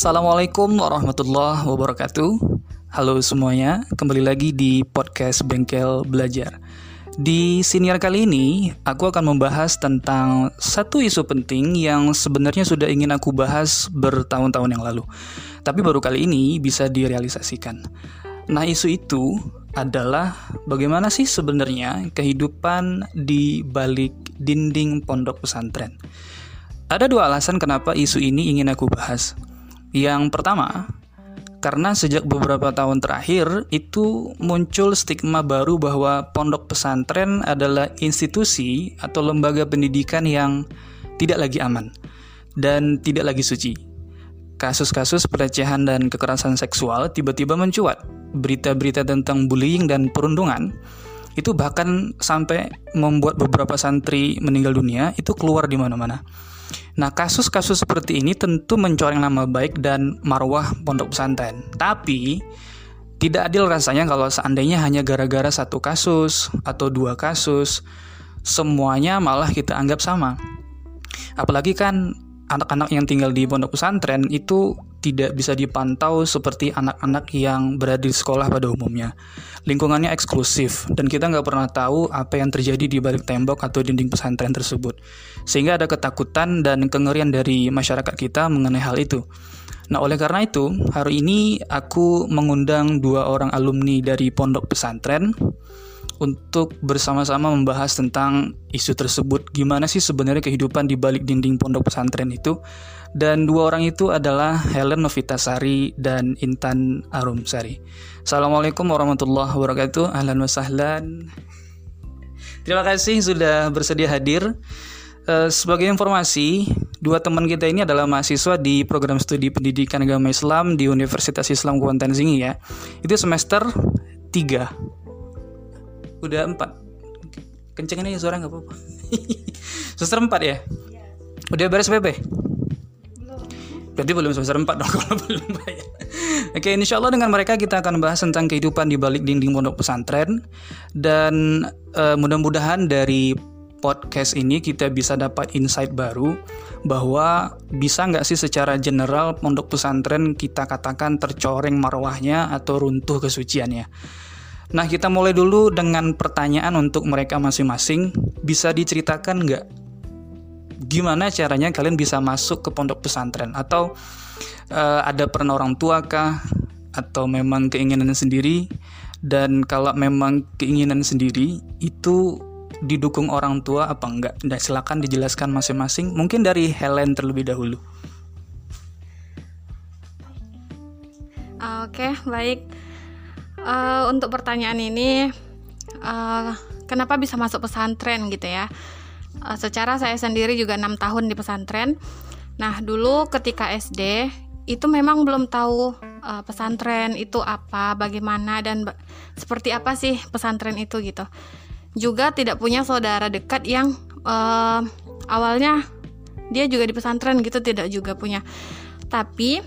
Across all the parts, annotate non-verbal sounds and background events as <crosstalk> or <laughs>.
Assalamualaikum warahmatullahi wabarakatuh. Halo semuanya, kembali lagi di podcast Bengkel Belajar. Di senior kali ini, aku akan membahas tentang satu isu penting yang sebenarnya sudah ingin aku bahas bertahun-tahun yang lalu, tapi baru kali ini bisa direalisasikan. Nah, isu itu adalah bagaimana sih sebenarnya kehidupan di balik dinding pondok pesantren. Ada dua alasan kenapa isu ini ingin aku bahas. Yang pertama, karena sejak beberapa tahun terakhir itu muncul stigma baru bahwa pondok pesantren adalah institusi atau lembaga pendidikan yang tidak lagi aman dan tidak lagi suci. Kasus-kasus pelecehan dan kekerasan seksual tiba-tiba mencuat. Berita-berita tentang bullying dan perundungan itu bahkan sampai membuat beberapa santri meninggal dunia itu keluar di mana-mana. Nah, kasus-kasus seperti ini tentu mencoreng nama baik dan marwah pondok pesantren. Tapi tidak adil rasanya kalau seandainya hanya gara-gara satu kasus atau dua kasus, semuanya malah kita anggap sama. Apalagi kan anak-anak yang tinggal di pondok pesantren itu tidak bisa dipantau seperti anak-anak yang berada di sekolah pada umumnya. Lingkungannya eksklusif dan kita nggak pernah tahu apa yang terjadi di balik tembok atau dinding pesantren tersebut. Sehingga ada ketakutan dan kengerian dari masyarakat kita mengenai hal itu. Nah, oleh karena itu, hari ini aku mengundang dua orang alumni dari pondok pesantren untuk bersama-sama membahas tentang isu tersebut. Gimana sih sebenarnya kehidupan di balik dinding pondok pesantren itu? Dan dua orang itu adalah Helen Novitasari dan Intan Arumsari. Assalamualaikum warahmatullahi wabarakatuh. Ahlan wa sahlan. Terima kasih sudah bersedia hadir. Uh, sebagai informasi, dua teman kita ini adalah mahasiswa di program studi pendidikan agama Islam di Universitas Islam Kuantan Zingi ya. Itu semester 3 udah empat kencengin aja suara nggak apa-apa <laughs> semester empat ya udah beres PP berarti belum semester empat dong <laughs> kalau belum bayar. Oke insya Allah dengan mereka kita akan bahas tentang kehidupan di balik dinding pondok pesantren. Dan uh, mudah-mudahan dari podcast ini kita bisa dapat insight baru bahwa bisa nggak sih secara general pondok pesantren kita katakan tercoreng marwahnya atau runtuh kesuciannya? Nah, kita mulai dulu dengan pertanyaan untuk mereka masing-masing. Bisa diceritakan nggak gimana caranya kalian bisa masuk ke pondok pesantren? Atau uh, ada peran orang tua kah? Atau memang keinginan sendiri? Dan kalau memang keinginan sendiri, itu didukung orang tua apa enggak? Dan silakan dijelaskan masing-masing. Mungkin dari Helen terlebih dahulu. Oke, baik uh, untuk pertanyaan ini uh, kenapa bisa masuk pesantren gitu ya uh, secara saya sendiri juga enam tahun di pesantren. Nah dulu ketika SD itu memang belum tahu uh, pesantren itu apa bagaimana dan ba seperti apa sih pesantren itu gitu. Juga tidak punya saudara dekat yang uh, awalnya dia juga di pesantren gitu tidak juga punya. Tapi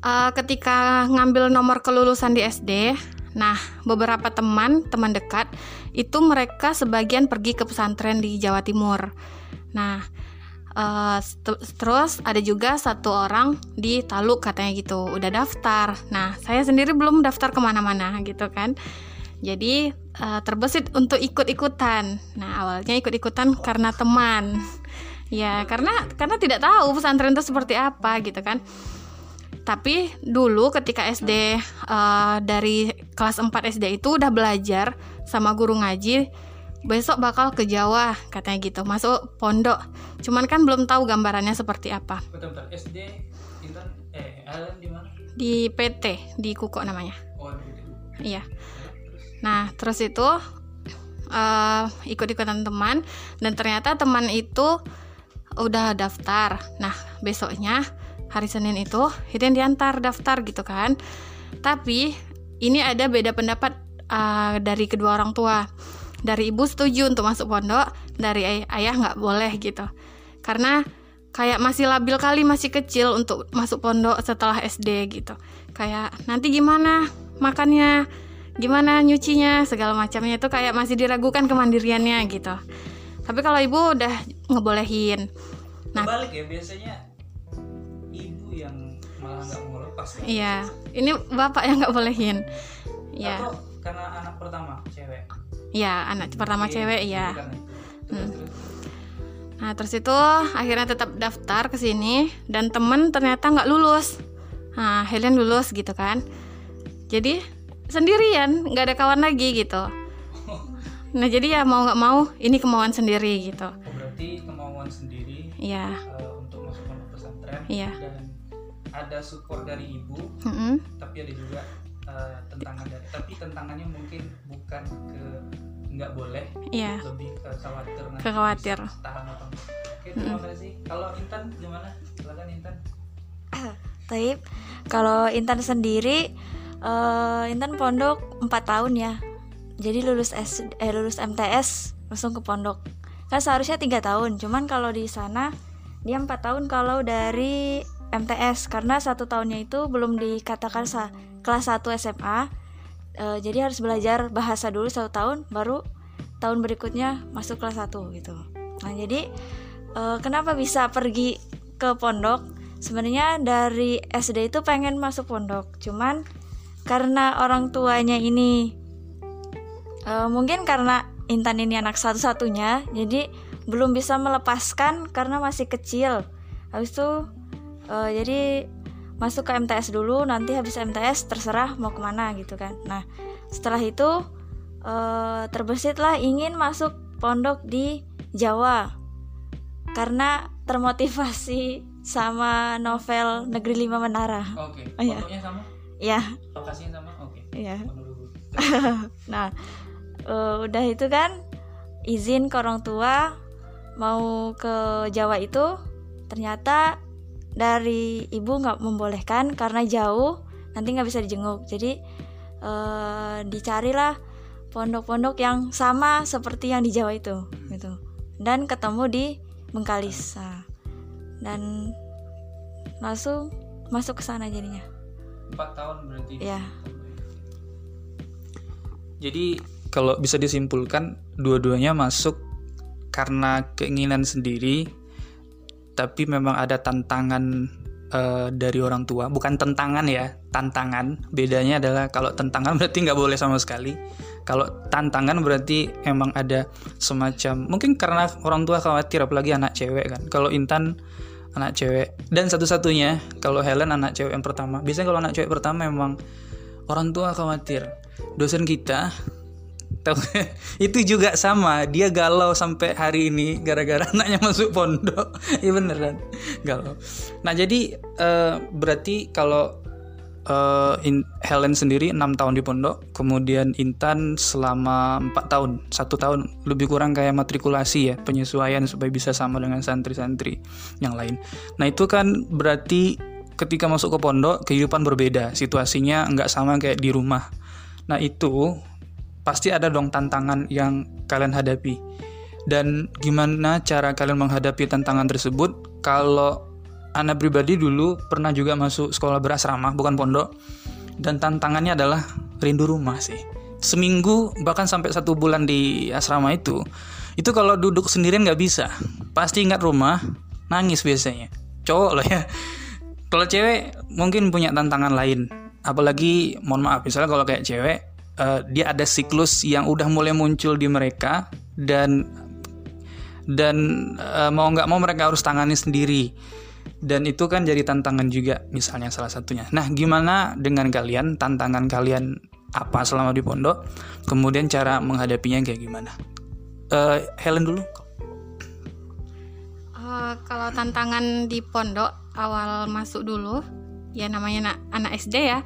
uh, ketika ngambil nomor kelulusan di SD, nah beberapa teman teman dekat itu mereka sebagian pergi ke pesantren di Jawa Timur. Nah uh, terus ada juga satu orang di Taluk katanya gitu udah daftar. Nah saya sendiri belum daftar ke mana-mana gitu kan. Jadi uh, terbesit untuk ikut-ikutan. Nah awalnya ikut-ikutan karena teman. Ya karena karena tidak tahu pesantren itu seperti apa gitu kan tapi dulu ketika SD uh, eh, dari kelas 4 SD itu udah belajar sama guru ngaji besok bakal ke Jawa katanya gitu. Masuk pondok. Cuman kan belum tahu gambarannya seperti apa. Bentar, SD eh di mana? Di PT di Kuko namanya. Oh, iya. Nah terus itu uh, ikut-ikutan teman dan ternyata teman itu udah daftar. Nah besoknya hari Senin itu Hidin diantar daftar gitu kan. Tapi ini ada beda pendapat uh, dari kedua orang tua. Dari ibu setuju untuk masuk pondok dari ay ayah nggak boleh gitu. Karena kayak masih labil kali masih kecil untuk masuk pondok setelah SD gitu. Kayak nanti gimana makannya? Gimana nyucinya? segala macamnya. Itu kayak masih diragukan kemandiriannya gitu. Tapi kalau ibu udah ngebolehin. Nah balik ya biasanya ibu yang nggak mau lepas ya? Iya, ini bapak yang nggak bolehin. Ya, Atau karena anak pertama cewek. ya anak pertama Oke, cewek ya. Terus, Hmm. terus. Nah terus itu akhirnya tetap daftar ke sini dan temen ternyata nggak lulus. Nah Helen lulus gitu kan. Jadi sendirian nggak ada kawan lagi gitu. <laughs> Nah jadi ya mau nggak mau ini kemauan sendiri gitu. Oh, berarti kemauan sendiri Iya, eh, untuk masuk pondok pesantren Iya. dan ada support dari ibu, Mm-mm. tapi ada juga eh, tentangan dari. Tapi tentangannya mungkin bukan ke nggak boleh, iya, lebih ke khawatir nanti Ke khawatir. tahan atau enggak. Oke, terima kasih. Kalau Intan gimana? Silakan Intan. <clears throat> Taib, kalau Intan sendiri, eh, Intan pondok 4 tahun ya. Jadi lulus S, eh, lulus MTS langsung ke pondok. Kan seharusnya tiga tahun, cuman kalau di sana dia 4 tahun kalau dari MTS karena satu tahunnya itu belum dikatakan sa kelas 1 SMA. Eh, jadi harus belajar bahasa dulu satu tahun, baru tahun berikutnya masuk kelas 1 gitu. Nah jadi eh, kenapa bisa pergi ke pondok? sebenarnya dari SD itu pengen masuk pondok cuman karena orang tuanya ini eh, mungkin karena Intan ini anak satu-satunya jadi belum bisa melepaskan karena masih kecil habis itu eh, jadi masuk ke MTS dulu nanti habis MTS terserah mau ke mana gitu kan nah setelah itu eh, terbesitlah ingin masuk pondok di Jawa karena termotivasi sama novel Negeri Lima Menara. Oke. Oh, iya. Pondoknya sama? Ya, Lokasinya sama? Oke. ya. Honolulu. <laughs> Nah, eh, udah itu kan izin ke orang tua mau ke Jawa itu ternyata dari ibu nggak membolehkan karena jauh nanti nggak bisa dijenguk. Jadi eh, dicarilah pondok-pondok yang sama seperti yang di Jawa itu, gitu. Dan ketemu di Bengkalis. Nah, dan langsung masuk ke sana jadinya. Empat tahun berarti. Ya. Jadi kalau bisa disimpulkan dua-duanya masuk karena keinginan sendiri, tapi memang ada tantangan eh, dari orang tua. Bukan tantangan ya, tantangan. Bedanya adalah kalau tantangan <laughs> berarti nggak boleh sama sekali. Kalau tantangan berarti emang ada semacam mungkin karena orang tua khawatir apalagi anak cewek kan. Kalau Intan anak cewek dan satu-satunya kalau Helen anak cewek yang pertama. Biasanya kalau anak cewek pertama memang orang tua khawatir. Dosen kita <laughs> itu juga sama. Dia galau sampai hari ini gara-gara <laughs> anaknya masuk pondok. Iya beneran. Galau. Nah jadi eh, berarti kalau eh, In- Helen sendiri enam tahun di pondok kemudian Intan selama empat tahun satu tahun. Lebih kurang kayak matrikulasi ya penyesuaian supaya bisa sama dengan santri-santri yang lain. Nah itu kan berarti ketika masuk ke pondok kehidupan berbeda. Situasinya nggak sama kayak di rumah. Nah itu pasti ada dong tantangan yang kalian hadapi. Dan gimana cara kalian menghadapi tantangan tersebut? Kalau anak pribadi dulu pernah juga masuk sekolah berasrama, bukan pondok. Dan tantangannya adalah rindu rumah sih. Seminggu bahkan sampai satu bulan di asrama itu, itu kalau duduk sendirian nggak bisa. Pasti ingat rumah, nangis biasanya. Cowok loh ya. Kalau cewek mungkin punya tantangan lain. Apalagi, mohon maaf, misalnya kalau kayak cewek, eh, dia ada siklus yang udah mulai muncul di mereka dan dan eh, mau nggak mau mereka harus tangani sendiri. Dan itu kan jadi tantangan juga misalnya salah satunya. Nah gimana dengan kalian? Tantangan kalian apa selama di pondok? Kemudian cara menghadapinya kayak gimana? Eh, Helen dulu. Eh, kalau tantangan di pondok awal masuk dulu, ya namanya anak, anak SD ya,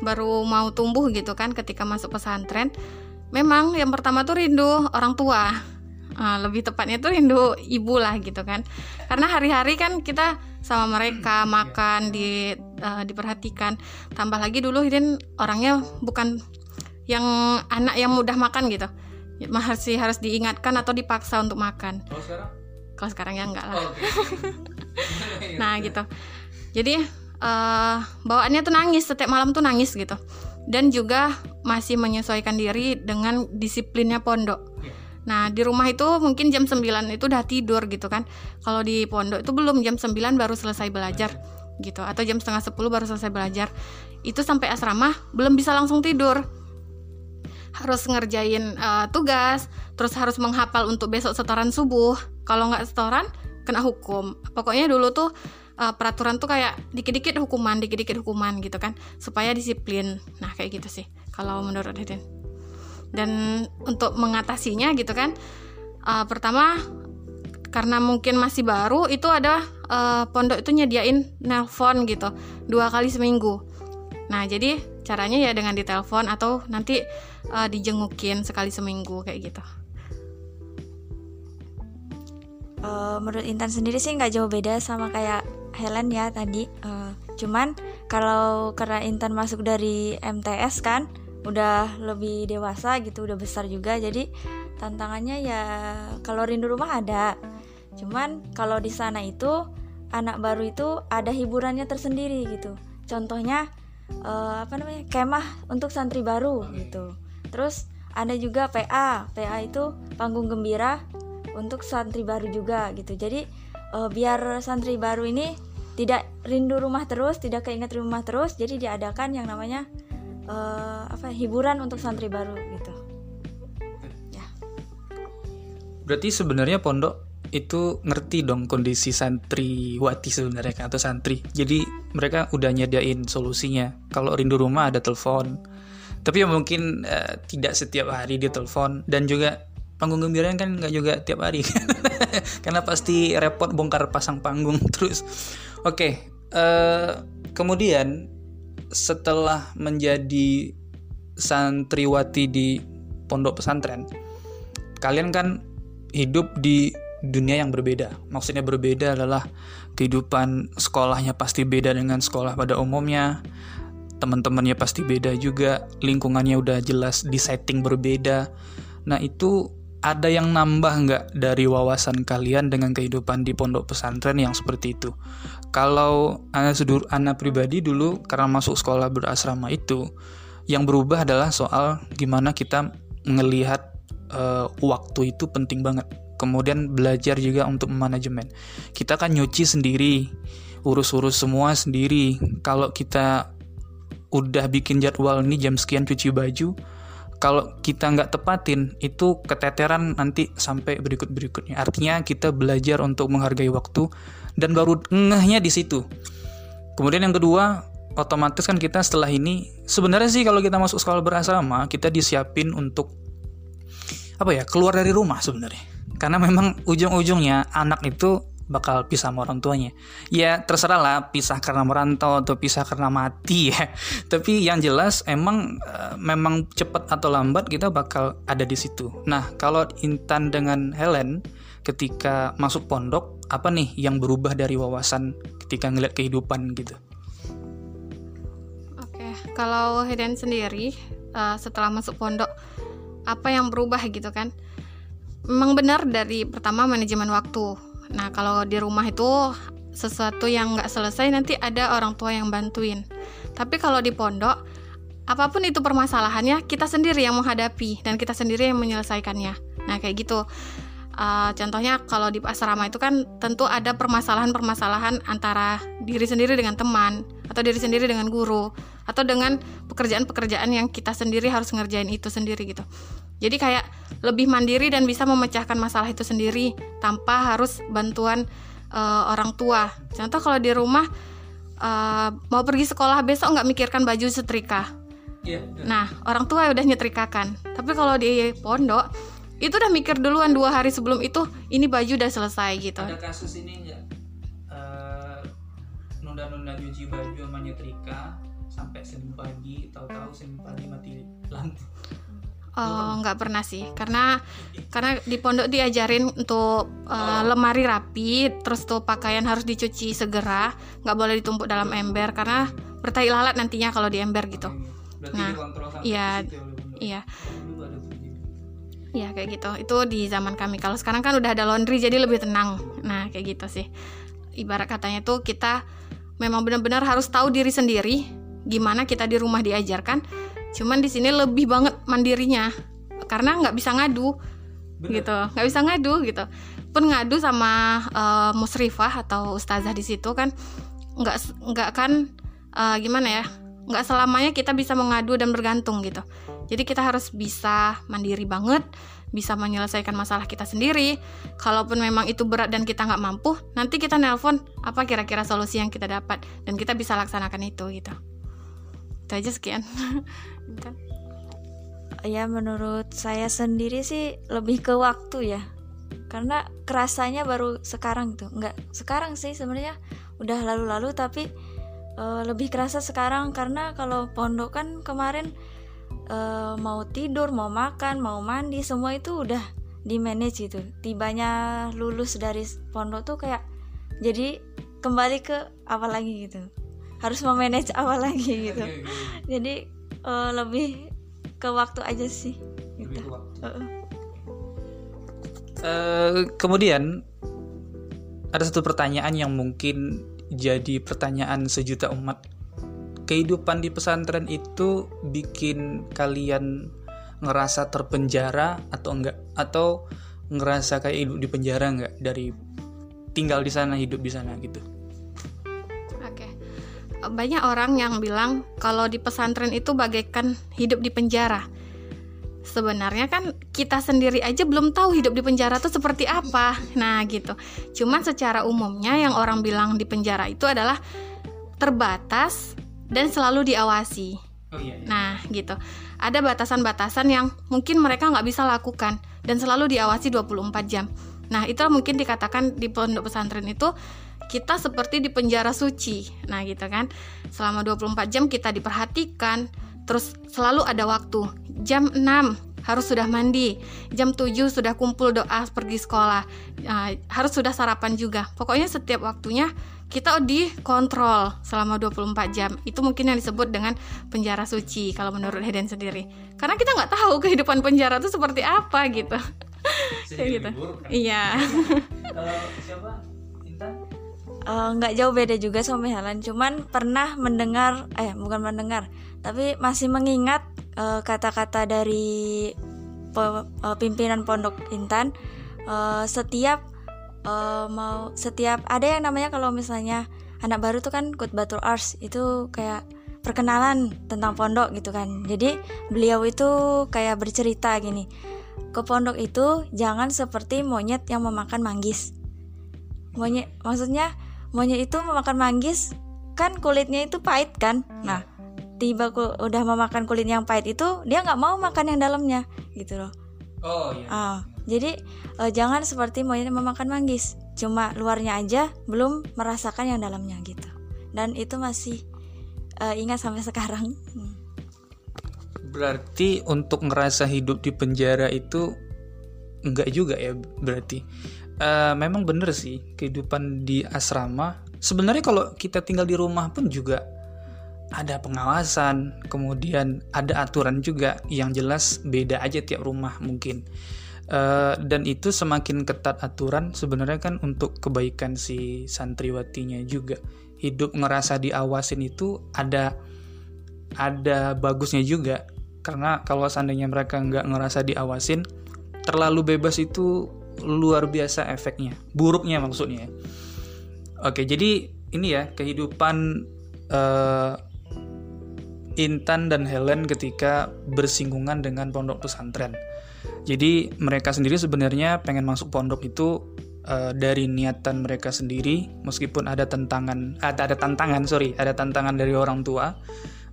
baru mau tumbuh gitu kan ketika masuk pesantren. Memang yang pertama tuh rindu orang tua. Eh, lebih tepatnya tuh rindu ibu lah gitu kan. Karena hari-hari kan kita sama mereka makan di eh, diperhatikan. Tambah lagi dulu Hidin orangnya bukan yang anak yang mudah makan gitu. Masih harus diingatkan atau dipaksa untuk makan kalau sekarang kalau sekarang ya enggak lah Oh, oke. <laughs> nah gitu jadi eh bawaannya tuh nangis setiap malam tuh nangis gitu. Dan juga masih menyesuaikan diri dengan disiplinnya pondok. Iya. nah di rumah itu mungkin jam 9 itu udah tidur gitu kan. Kalau di pondok itu belum jam 9 baru selesai belajar gitu. Atau jam setengah 10 baru selesai belajar. Itu sampai asrama belum bisa langsung tidur. Harus ngerjain uh, tugas terus harus menghafal untuk besok setoran subuh. Kalau nggak setoran kena hukum. Pokoknya dulu tuh uh, peraturan tuh kayak dikit-dikit hukuman dikit-dikit hukuman gitu kan supaya disiplin. Nah kayak gitu sih kalau menurut Deden dan untuk mengatasinya gitu kan uh, pertama karena mungkin masih baru itu ada uh, pondok itu nyediain nelpon gitu dua kali seminggu. Nah jadi caranya ya dengan ditelepon atau nanti uh, dijengukin sekali seminggu kayak gitu. Uh, menurut Intan sendiri sih nggak jauh beda sama kayak Helen ya tadi uh, cuman kalau karena Intan masuk dari MTS kan udah lebih dewasa gitu udah besar juga jadi tantangannya ya kalau rindu rumah ada Cuman kalau di sana itu anak baru itu ada hiburannya tersendiri gitu. Contohnya uh, apa namanya kemah untuk santri baru gitu. Terus ada juga PA. PA itu panggung gembira untuk santri baru juga gitu. Jadi uh, biar santri baru ini tidak rindu rumah terus, tidak keinget rumah terus, jadi diadakan yang namanya uh, apa hiburan untuk santri baru gitu. Ya. Berarti sebenarnya pondok itu ngerti dong kondisi santriwati sebenarnya kan atau santri. Jadi mereka udah nyediain solusinya. Kalau rindu rumah ada telepon. Tapi ya mungkin uh, tidak setiap hari dia telepon dan juga panggung gembira kan nggak juga tiap hari <laughs> karena pasti repot bongkar pasang panggung <laughs> terus. Oke, okay, uh, eh, kemudian setelah menjadi santriwati di pondok pesantren, kalian kan hidup di dunia yang berbeda. Maksudnya berbeda adalah kehidupan sekolahnya pasti beda dengan sekolah pada umumnya. Teman-temannya pasti beda juga, lingkungannya udah jelas di setting berbeda. Nah itu ada yang nambah nggak dari wawasan kalian dengan kehidupan di pondok pesantren yang seperti itu? Kalau anak sedur anak pribadi dulu karena masuk sekolah berasrama itu, yang berubah adalah soal gimana kita ngelihat uh, waktu itu penting banget kemudian belajar juga untuk manajemen. Kita kan nyuci sendiri, urus-urus semua sendiri. Kalau kita udah bikin jadwal nih jam sekian cuci baju, kalau kita nggak tepatin itu keteteran nanti sampai berikut berikutnya. Artinya kita belajar untuk menghargai waktu dan baru ngehnya di situ. Kemudian yang kedua, otomatis kan kita setelah ini sebenarnya sih kalau kita masuk sekolah berasrama kita disiapin untuk apa ya keluar dari rumah sebenarnya karena memang ujung-ujungnya anak itu bakal pisah sama orang tuanya. Ya terserah lah pisah karena merantau atau pisah karena mati ya. <laughs> Tapi yang jelas emang uh, memang cepat atau lambat kita bakal ada di situ. Nah kalau Intan dengan Helen ketika masuk pondok apa nih yang berubah dari wawasan ketika ngeliat kehidupan gitu? Oke kalau Helen sendiri uh, setelah masuk pondok apa yang berubah gitu kan? memang benar dari pertama manajemen waktu. Nah, kalau di rumah itu sesuatu yang nggak selesai nanti ada orang tua yang bantuin. Tapi kalau di pondok, apa pun itu permasalahannya kita sendiri yang menghadapi dan kita sendiri yang menyelesaikannya. Nah, kayak gitu. Uh, contohnya kalau di asrama itu kan tentu ada permasalahan-permasalahan antara diri sendiri dengan teman atau diri sendiri dengan guru atau dengan pekerjaan-pekerjaan yang kita sendiri harus ngerjain itu sendiri gitu. Jadi kayak lebih mandiri dan bisa memecahkan masalah itu sendiri tanpa harus bantuan uh, orang tua. Contoh kalau di rumah uh, mau pergi sekolah besok nggak mikirkan baju setrika. Yeah, yeah. Nah orang tua udah nyetrikakan. Tapi kalau di pondok itu udah mikir duluan dua hari sebelum itu ini baju udah selesai gitu. Ada kasus ini nggak uh, nunda-nunda cuci baju sama nyetrika sampai senin pagi tahu-tahu senin pagi mati lampu Oh, nggak pernah sih, karena karena di pondok diajarin untuk uh, lemari rapi, terus tuh pakaian harus dicuci segera, nggak boleh ditumpuk dalam ember karena bertai lalat nantinya kalau di ember gitu. nah, iya, iya, iya kayak gitu. Itu di zaman kami. Kalau sekarang kan udah ada laundry, jadi lebih tenang. Nah, kayak gitu sih. Ibarat katanya tuh kita memang benar-benar harus tahu diri sendiri, gimana kita di rumah diajarkan cuman di sini lebih banget mandirinya karena nggak bisa ngadu Bener. gitu. Nggak bisa ngadu gitu. Pun ngadu sama uh, musrifah atau ustazah di situ kan? Nggak nggak kan uh, gimana ya? Nggak selamanya kita bisa mengadu dan bergantung gitu jadi kita harus bisa mandiri banget bisa menyelesaikan masalah kita sendiri. Kalaupun memang itu berat dan kita nggak mampu nanti kita nelpon apa kira-kira solusi yang kita dapat? Dan kita bisa laksanakan itu gitu. Itu aja sekian. <laughs> Ya menurut saya sendiri sih lebih ke waktu ya. Karena kerasanya baru sekarang tuh. Nggak sekarang sih sebenarnya. Udah lalu-lalu tapi uh, lebih kerasa sekarang. Karena kalau pondok kan kemarin uh, mau tidur mau makan mau mandi semua itu udah di manage itu tibanya lulus dari pondok tuh kayak jadi kembali ke awal lagi gitu. Harus memanage <laughs> awal lagi gitu. Jadi uh, lebih ke waktu aja sih gitu. Uh, kemudian ada satu pertanyaan yang mungkin jadi pertanyaan sejuta umat. Kehidupan di pesantren itu bikin kalian ngerasa terpenjara atau enggak? Atau ngerasa kayak hidup di penjara enggak dari tinggal di sana hidup di sana gitu? Oke. Banyak orang yang bilang kalau di pesantren itu bagaikan hidup di penjara sebenarnya kan kita sendiri aja belum tahu hidup di penjara itu seperti apa. Nah, gitu. Cuman secara umumnya yang orang bilang di penjara itu adalah terbatas dan selalu diawasi. Oh, iya, iya. Nah, gitu. Ada batasan-batasan yang mungkin mereka nggak bisa lakukan dan selalu diawasi 24 jam. Nah, itu mungkin dikatakan di pondok pesantren itu kita seperti di penjara suci. Nah, gitu kan. Selama 24 jam kita diperhatikan, terus selalu ada waktu jam 6 harus sudah mandi jam 7 sudah kumpul doa pergi sekolah uh, harus sudah sarapan juga pokoknya setiap waktunya kita dikontrol selama 24 jam. Itu mungkin yang disebut dengan penjara suci kalau menurut Heden sendiri. Karena kita nggak tahu kehidupan penjara itu seperti apa gitu. Gitu. iya. <laughs> Kalau siapa? Eh, nggak uh, jauh beda juga sama Helen. Cuman pernah mendengar eh bukan mendengar tapi masih mengingat eh, kata-kata uh, dari pe, uh, pimpinan Pondok Intan. Uh, setiap uh, mau setiap ada yang namanya kalau misalnya anak baru tuh kan batur ars itu kayak perkenalan tentang pondok gitu kan. Jadi beliau itu kayak bercerita gini ke pondok itu jangan seperti monyet yang memakan manggis. Monyet maksudnya monyet itu memakan manggis kan kulitnya itu pahit kan? Nah tiba udah memakan kulit yang pahit itu dia nggak mau makan yang dalamnya gitu loh. Oh iya. Uh, jadi uh, jangan seperti monyet memakan manggis. Cuma luarnya aja belum merasakan yang dalamnya gitu. Dan itu masih uh, ingat sampai sekarang. Hmm. berarti untuk ngerasa hidup di penjara itu enggak juga ya berarti? Uh, memang bener sih kehidupan di asrama. Sebenarnya kalau kita tinggal di rumah pun juga ada pengawasan, kemudian ada aturan juga yang jelas beda aja tiap rumah mungkin. Uh, dan itu semakin ketat aturan sebenarnya kan untuk kebaikan si santriwatinya juga. Hidup ngerasa diawasin itu ada ada bagusnya juga karena kalau seandainya mereka nggak ngerasa diawasin terlalu bebas itu luar biasa efeknya buruknya maksudnya oke jadi ini ya kehidupan uh, Intan dan Helen ketika bersinggungan dengan pondok pesantren. Jadi mereka sendiri sebenarnya pengen masuk pondok itu uh, dari niatan mereka sendiri, meskipun ada tantangan, ada ada tantangan, sorry, ada tantangan dari orang tua,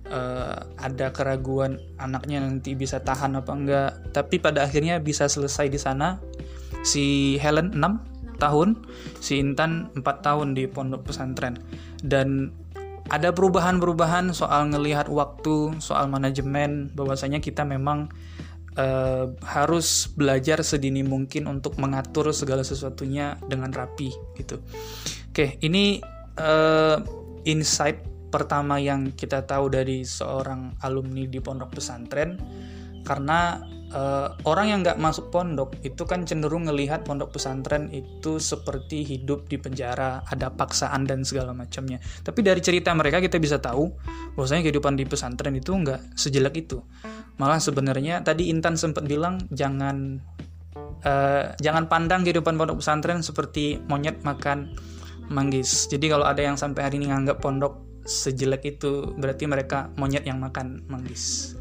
uh, ada keraguan anaknya nanti bisa tahan apa enggak, tapi pada akhirnya bisa selesai di sana. Si Helen 6 tahun, si Intan 4 tahun di pondok pesantren. Dan ada perubahan-perubahan soal ngelihat waktu, soal manajemen, bahwasanya kita memang uh, harus belajar sedini mungkin untuk mengatur segala sesuatunya dengan rapi gitu. Oke, ini uh, insight pertama yang kita tahu dari seorang alumni di pondok pesantren karena uh, orang yang nggak masuk pondok itu kan cenderung ngelihat pondok pesantren itu seperti hidup di penjara, ada paksaan dan segala macamnya. Tapi dari cerita mereka kita bisa tahu bahwasanya kehidupan di pesantren itu nggak sejelek itu. Malah sebenarnya tadi Intan sempat bilang jangan uh, jangan pandang kehidupan pondok pesantren seperti monyet makan manggis. Jadi kalau ada yang sampai hari ini nganggap pondok sejelek itu, berarti mereka monyet yang makan manggis.